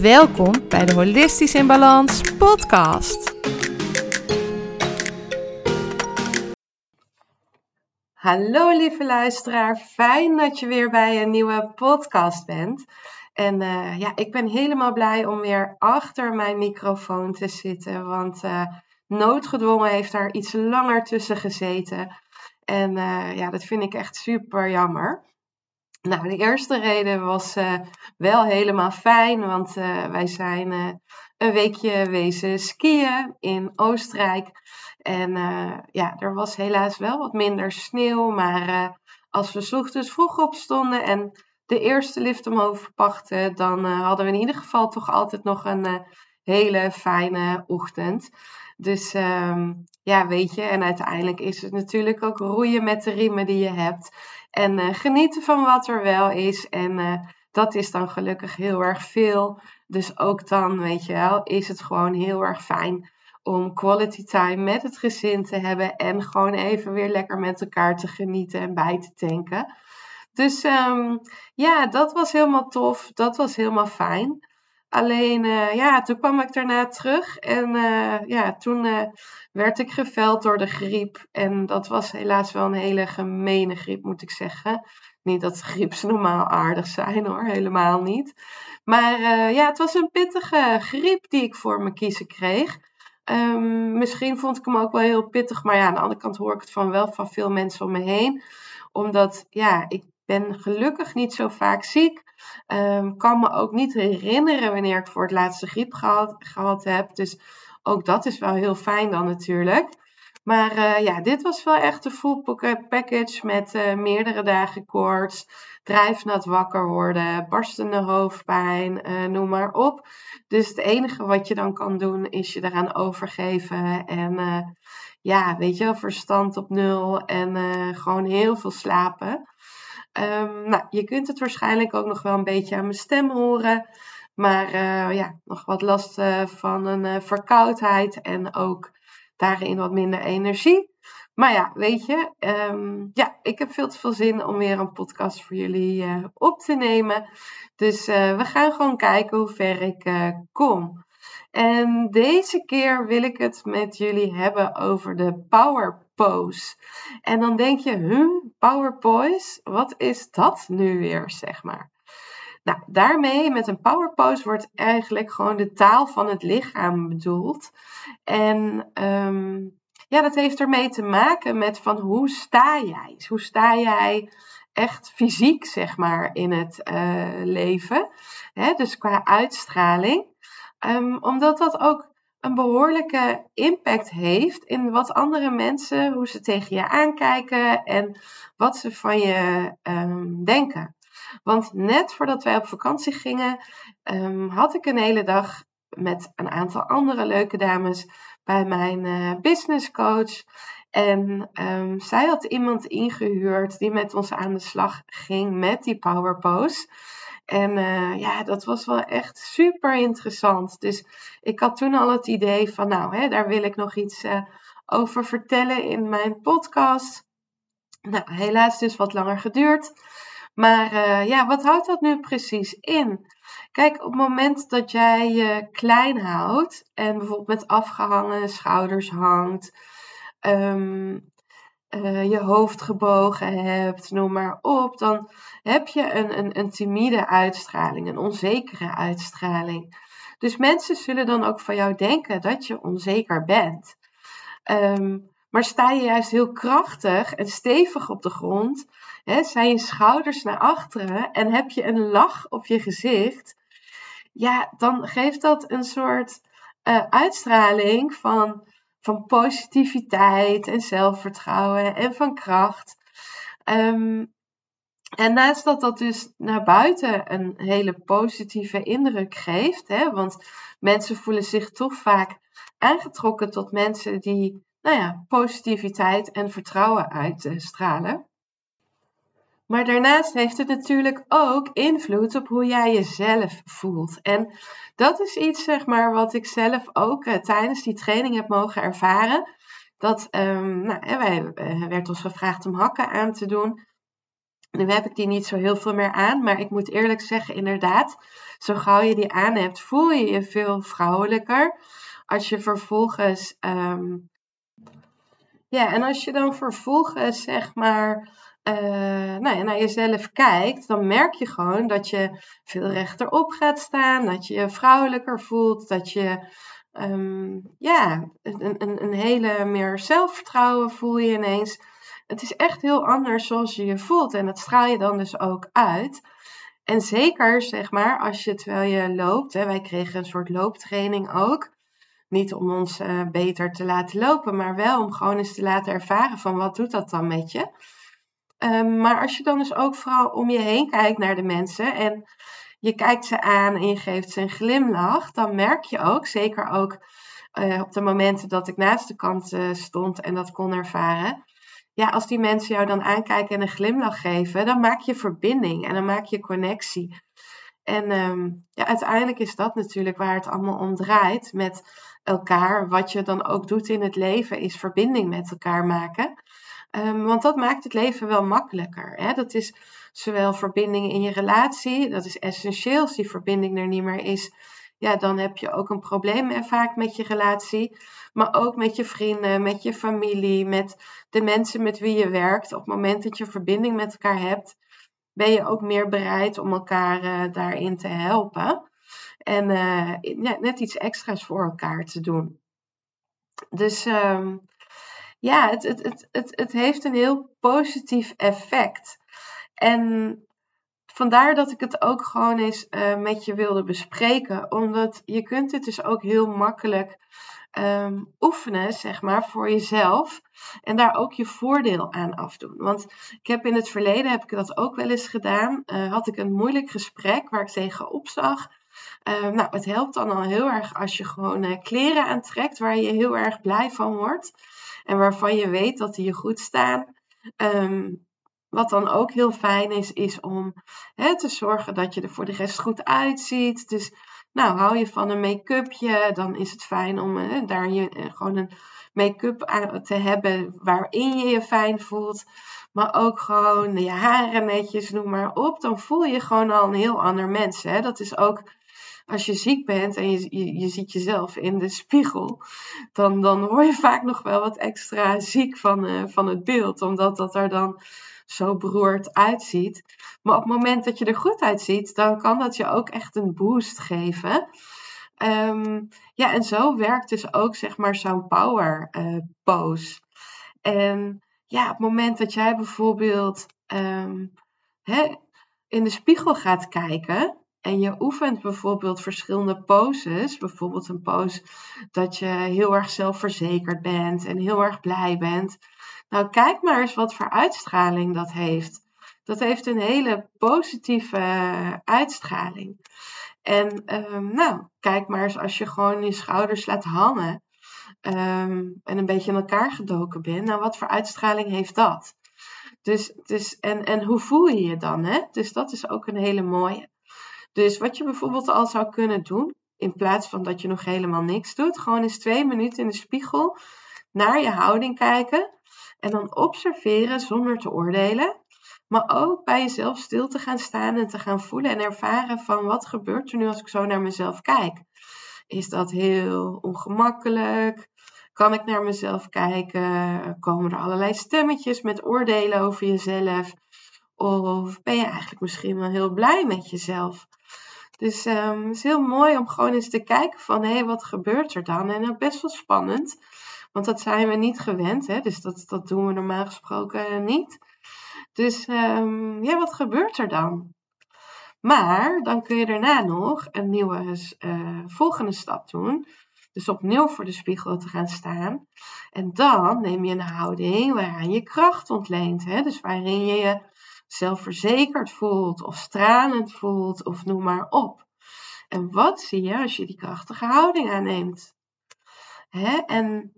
Welkom bij de Holistisch in Balans podcast. Hallo lieve luisteraar, fijn dat je weer bij een nieuwe podcast bent. En uh, ja, ik ben helemaal blij om weer achter mijn microfoon te zitten, want uh, noodgedwongen heeft daar iets langer tussen gezeten. En uh, ja, dat vind ik echt super jammer. Nou, de eerste reden was uh, wel helemaal fijn, want uh, wij zijn uh, een weekje wezen skiën in Oostenrijk. En ja, er was helaas wel wat minder sneeuw, maar als we ochtends vroeg opstonden en de eerste lift omhoog pakten, dan hadden we in ieder geval toch altijd nog een hele fijne ochtend. Dus um, ja, weet je, en uiteindelijk is het natuurlijk ook roeien met de riemen die je hebt. En uh, genieten van wat er wel is. En uh, dat is dan gelukkig heel erg veel. Dus ook dan, weet je wel, is het gewoon heel erg fijn om quality time met het gezin te hebben. En gewoon even weer lekker met elkaar te genieten en bij te tanken. Dus um, ja, dat was helemaal tof. Dat was helemaal fijn. Alleen, uh, ja, toen kwam ik daarna terug en uh, ja, toen uh, werd ik geveld door de griep. En dat was helaas wel een hele gemene griep, moet ik zeggen. Niet dat grieps normaal aardig zijn hoor, helemaal niet. Maar ja, het was een pittige griep die ik voor me kiezen kreeg. Um, misschien vond ik hem ook wel heel pittig, maar ja, aan de andere kant hoor ik het van wel van veel mensen om me heen. Omdat, ja, ik ben gelukkig niet zo vaak ziek. Um, kan me ook niet herinneren wanneer ik voor het laatste griep gehad, gehad heb. Dus ook dat is wel heel fijn dan natuurlijk. Maar uh, ja, dit was wel echt de full package met uh, meerdere dagen koorts, drijfnat wakker worden, barstende hoofdpijn, uh, noem maar op. Dus het enige wat je dan kan doen is je eraan overgeven en ja, weet je, verstand op nul en gewoon heel veel slapen. Um, nou, je kunt het waarschijnlijk ook nog wel een beetje aan mijn stem horen. Maar uh, ja, nog wat last uh, van een uh, verkoudheid en ook daarin wat minder energie. Maar ja, weet je, um, ja, ik heb veel te veel zin om weer een podcast voor jullie op te nemen. Dus we gaan gewoon kijken hoe ver ik kom. En deze keer wil ik het met jullie hebben over de power pose. En dan denk je, huh, power pose? Wat is dat nu weer, zeg maar? Nou, daarmee met een power pose wordt eigenlijk gewoon de taal van het lichaam bedoeld. En um, ja, dat heeft ermee te maken met van hoe sta jij? Hoe sta jij echt fysiek, zeg maar, in het uh, leven? Hè? Dus qua uitstraling. Um, omdat dat ook een behoorlijke impact heeft in wat andere mensen, hoe ze tegen je aankijken en wat ze van je um, denken. Want net voordat wij op vakantie gingen, um, had ik een hele dag met een aantal andere leuke dames bij mijn uh, business coach. En um, zij had iemand ingehuurd die met ons aan de slag ging met die power pose. En uh, ja, dat was wel echt super interessant. Dus ik had toen al het idee van, nou, hè, daar wil ik nog iets uh, over vertellen in mijn podcast. Nou, helaas dus wat langer geduurd. Maar uh, ja, wat houdt dat nu precies in? Kijk, op het moment dat jij je klein houdt en bijvoorbeeld met afgehangen schouders hangt, um, uh, je hoofd gebogen hebt, noem maar op, dan heb je een, een, een timide uitstraling, een onzekere uitstraling. Dus mensen zullen dan ook van jou denken dat je onzeker bent. Um, maar sta je juist heel krachtig en stevig op de grond, hè, zijn je schouders naar achteren en heb je een lach op je gezicht, ja, dan geeft dat een soort uh, uitstraling van van positiviteit en zelfvertrouwen en van kracht. Um, En naast dat dat dus naar buiten een hele positieve indruk geeft, hè, want mensen voelen zich toch vaak aangetrokken tot mensen die nou ja, positiviteit en vertrouwen uitstralen. Maar daarnaast heeft het natuurlijk ook invloed op hoe jij jezelf voelt. En dat is iets, zeg maar, wat ik zelf ook uh, tijdens die training heb mogen ervaren. Dat, um, nou, wij uh, werd ons gevraagd om hakken aan te doen. Nu heb ik die niet zo heel veel meer aan, maar ik moet eerlijk zeggen, inderdaad, zo gauw je die aan hebt, voel je je veel vrouwelijker. Als je vervolgens, um, ja, en als je dan vervolgens, zeg maar, uh, nou naar jezelf kijkt, dan merk je gewoon dat je veel rechterop gaat staan, dat je je vrouwelijker voelt, dat je um, ja, een, een, een hele meer zelfvertrouwen voel je ineens. Het is echt heel anders zoals je je voelt en dat straal je dan dus ook uit. En zeker, zeg maar, als je terwijl je loopt, hè, wij kregen een soort looptraining ook. Niet om ons uh, beter te laten lopen, maar wel om gewoon eens te laten ervaren van wat doet dat dan met je. Um, maar als je dan dus ook vooral om je heen kijkt naar de mensen en je kijkt ze aan en je geeft ze een glimlach, dan merk je ook, zeker ook uh, op de momenten dat ik naast de kant uh, stond en dat kon ervaren, ja, als die mensen jou dan aankijken en een glimlach geven, dan maak je verbinding en dan maak je connectie. En um, ja, uiteindelijk is dat natuurlijk waar het allemaal om draait met elkaar. Wat je dan ook doet in het leven, is verbinding met elkaar maken. Um, want dat maakt het leven wel makkelijker. Hè? Dat is zowel verbinding in je relatie, dat is essentieel. Als die verbinding er niet meer is, ja, dan heb je ook een probleem vaak met je relatie. Maar ook met je vrienden, met je familie, met de mensen met wie je werkt. Op het moment dat je verbinding met elkaar hebt, ben je ook meer bereid om elkaar uh, daarin te helpen. En ja, net iets extra's voor elkaar te doen. Dus um, ja, het, het, het, het, het heeft een heel positief effect. En vandaar dat ik het ook gewoon eens uh, met je wilde bespreken. Omdat je kunt het dus ook heel makkelijk um, oefenen, zeg maar, voor jezelf. En daar ook je voordeel aan afdoen. Want ik heb in het verleden, heb ik dat ook wel eens gedaan. Uh, had ik een moeilijk gesprek waar ik tegenop zag. Uh, nou, het helpt dan al heel erg als je gewoon uh, kleren aantrekt waar je heel erg blij van wordt. En waarvan je weet dat die je goed staan. Um, wat dan ook heel fijn is, is om hè, te zorgen dat je er voor de rest goed uitziet. Dus nou, hou je van een make-upje, dan is het fijn om hè, daar je, eh, gewoon een make-up te hebben waarin je je fijn voelt. Maar ook gewoon je haren netjes, noem maar op. Dan voel je gewoon al een heel ander mens. Hè? Dat is ook als je ziek bent en je, je, ziet jezelf in de spiegel, dan, dan word je vaak nog wel wat extra ziek van, uh, van het beeld. Omdat dat er dan zo beroerd uitziet. Maar op het moment dat je er goed uitziet, dan kan dat je ook echt een boost geven. Um, ja, en zo werkt dus ook zeg maar zo'n power uh, pose. En ja, op het moment dat jij bijvoorbeeld um, hè, in de spiegel gaat kijken, en je oefent bijvoorbeeld verschillende poses. Bijvoorbeeld een pose dat je heel erg zelfverzekerd bent en heel erg blij bent. Nou, kijk maar eens wat voor uitstraling dat heeft. Dat heeft een hele positieve uitstraling. En um, nou, kijk maar eens als je gewoon je schouders laat hangen um, en een beetje in elkaar gedoken bent. Nou, wat voor uitstraling heeft dat? Dus, dus, en, en hoe voel je je dan? Hè? Dus dat is ook een hele mooie. Dus wat je bijvoorbeeld al zou kunnen doen, in plaats van dat je nog helemaal niks doet, gewoon eens twee minuten in de spiegel naar je houding kijken en dan observeren zonder te oordelen. Maar ook bij jezelf stil te gaan staan en te gaan voelen en ervaren van wat gebeurt er nu als ik zo naar mezelf kijk. Is dat heel ongemakkelijk? Kan ik naar mezelf kijken? Komen er allerlei stemmetjes met oordelen over jezelf? Of ben je eigenlijk misschien wel heel blij met jezelf? Dus um, het is heel mooi om gewoon eens te kijken van hé, wat gebeurt er dan? En ook best wel spannend, want dat zijn we niet gewend, hè? dus dat, dat doen we normaal gesproken niet. Dus um, ja, wat gebeurt er dan? Maar dan kun je daarna nog een nieuwe uh, volgende stap doen. Dus opnieuw voor de spiegel te gaan staan. En dan neem je een houding waaraan je kracht ontleent. Hè? Dus waarin je je zelfverzekerd voelt of stralend voelt of noem maar op. En wat zie je als je die krachtige houding aanneemt? Hè? En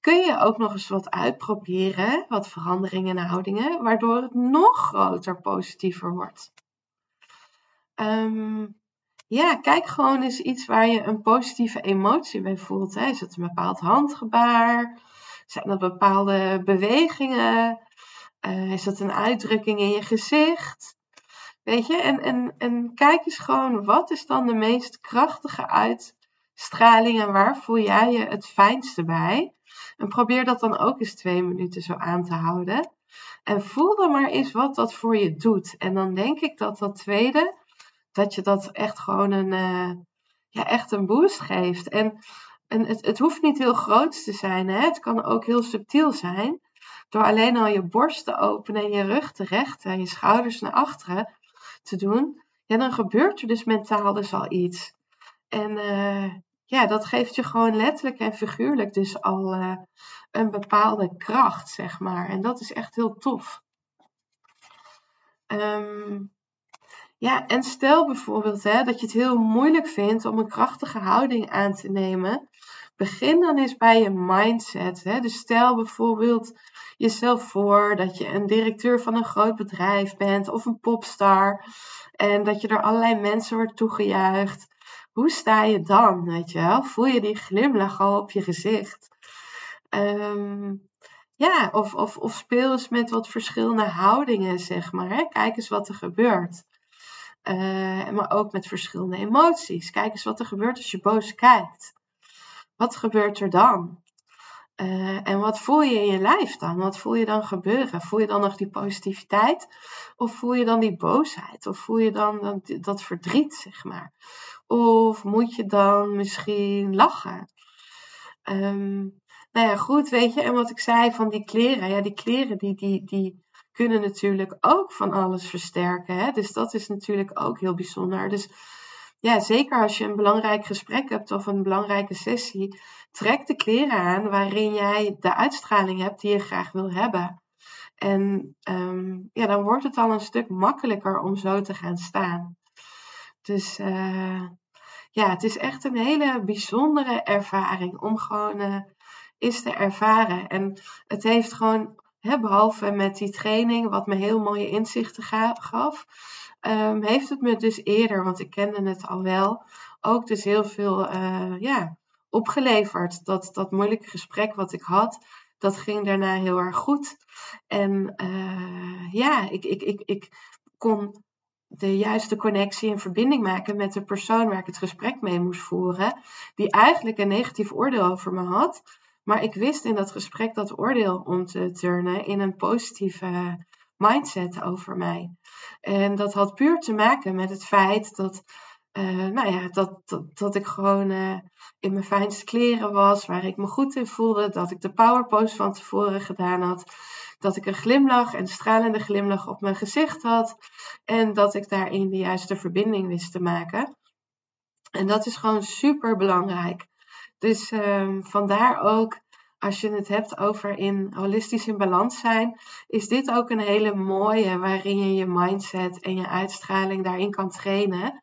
kun je ook nog eens wat uitproberen, wat veranderingen in houdingen, waardoor het nog groter positiever wordt. Ehm, ja, kijk gewoon eens iets waar je een positieve emotie bij voelt. Hè. Is het een bepaald handgebaar? Zijn dat bepaalde bewegingen? Uh, is dat een uitdrukking in je gezicht? Weet je, en, en, en kijk eens gewoon, wat is dan de meest krachtige uitstraling en waar voel jij je het fijnste bij? En probeer dat dan ook eens twee minuten zo aan te houden. En voel dan maar eens wat dat voor je doet. En dan denk ik dat dat tweede, dat je dat echt gewoon een, uh, ja, echt een boost geeft. En, en het, het hoeft niet heel groot te zijn. Hè? Het kan ook heel subtiel zijn. Door alleen al je borst te openen en je rug te rechten en je schouders naar achteren te doen. Ja, dan gebeurt er dus mentaal dus al iets. En uh, ja, dat geeft je gewoon letterlijk en figuurlijk dus al uh, een bepaalde kracht, zeg maar. En dat is echt heel tof. Um, ja, en stel bijvoorbeeld hè, dat je het heel moeilijk vindt om een krachtige houding aan te nemen. Begin dan eens bij je mindset. Hè. Dus stel bijvoorbeeld jezelf voor dat je een directeur van een groot bedrijf bent of een popstar. En dat je door allerlei mensen wordt toegejuicht. Hoe sta je dan? Weet je wel? Voel je die glimlach al op je gezicht? Um, ja, of, of, of speel eens met wat verschillende houdingen, zeg maar. Hè? Kijk eens wat er gebeurt. Uh, maar ook met verschillende emoties. Kijk eens wat er gebeurt als je boos kijkt. Wat gebeurt er dan? Uh, en wat voel je in je lijf dan? Wat voel je dan gebeuren? Voel je dan nog die positiviteit? Of voel je dan die boosheid? Of voel je dan dat, dat verdriet, zeg maar? Of moet je dan misschien lachen? Um, nou ja, goed, weet je. En wat ik zei van die kleren. Ja, die kleren die, die, die kunnen natuurlijk ook van alles versterken. Hè? Dus dat is natuurlijk ook heel bijzonder. Dus ja, zeker als je een belangrijk gesprek hebt of een belangrijke sessie, trek de kleren aan waarin jij de uitstraling hebt die je graag wil hebben. En um, ja, dan wordt het al een stuk makkelijker om zo te gaan staan. Dus uh, ja, het is echt een hele bijzondere ervaring om gewoon uh, te ervaren. En het heeft gewoon, hè, behalve met die training, wat me heel mooie inzichten gaf, um, heeft het me dus eerder, want ik kende het al wel, ook dus heel veel uh, ja, opgeleverd. Dat, dat moeilijke gesprek wat ik had, dat ging daarna heel erg goed. En uh, ja, ik, ik, ik, ik kon de juiste connectie en verbinding maken met de persoon waar ik het gesprek mee moest voeren, die eigenlijk een negatief oordeel over me had. Maar ik wist in dat gesprek dat oordeel om te turnen in een positieve mindset over mij. En dat had puur te maken met het feit dat, uh, nou ja, dat, dat, dat ik gewoon uh, in mijn fijnste kleren was, waar ik me goed in voelde, dat ik de power pose van tevoren gedaan had, dat ik een glimlach, en stralende glimlach op mijn gezicht had en dat ik daarin de juiste verbinding wist te maken. En dat is gewoon super belangrijk. Dus um, vandaar ook als je het hebt over in holistisch in balans zijn, is dit ook een hele mooie waarin je je mindset en je uitstraling daarin kan trainen.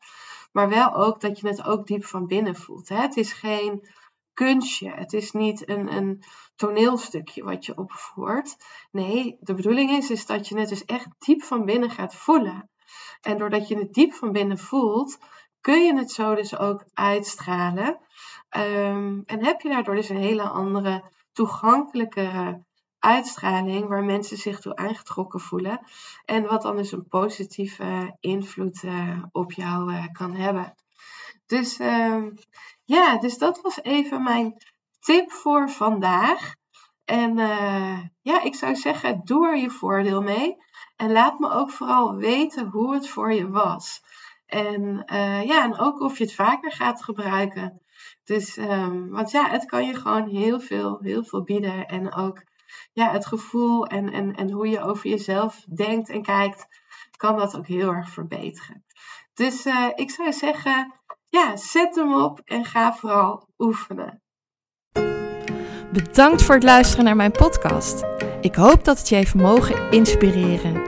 Maar wel ook dat je het ook diep van binnen voelt. Hè? Het is geen kunstje. Het is niet een, een toneelstukje wat je opvoert. Nee, de bedoeling is, is dat je het dus echt diep van binnen gaat voelen. En doordat je het diep van binnen voelt, kun je het zo dus ook uitstralen. Um, en heb je daardoor dus een hele andere toegankelijkere uitstraling waar mensen zich toe aangetrokken voelen. En wat dan dus een positieve invloed uh, op jou uh, kan hebben. Dus uh, ja, dus dat was even mijn tip voor vandaag. En uh, ja, ik zou zeggen, doe er je voordeel mee. En laat me ook vooral weten hoe het voor je was. En ja, en ook of je het vaker gaat gebruiken. Dus, um, want ja, het kan je gewoon heel veel, heel veel bieden. En ook ja, het gevoel en, en, en hoe je over jezelf denkt en kijkt, kan dat ook heel erg verbeteren. Dus uh, ik zou zeggen, ja, zet hem op en ga vooral oefenen. Bedankt voor het luisteren naar mijn podcast. Ik hoop dat het je heeft mogen inspireren.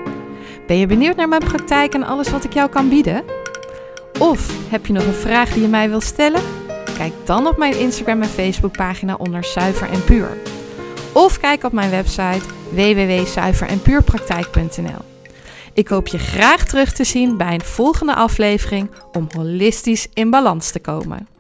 Ben je benieuwd naar mijn praktijk en alles wat ik jou kan bieden? Of heb je nog een vraag die je mij wil stellen? Kijk dan op mijn Instagram en Facebook pagina onder Zuiver en Puur. Of kijk op mijn website www.zuiverenpuurpraktijk.nl. Ik hoop je graag terug te zien bij een volgende aflevering om holistisch in balans te komen.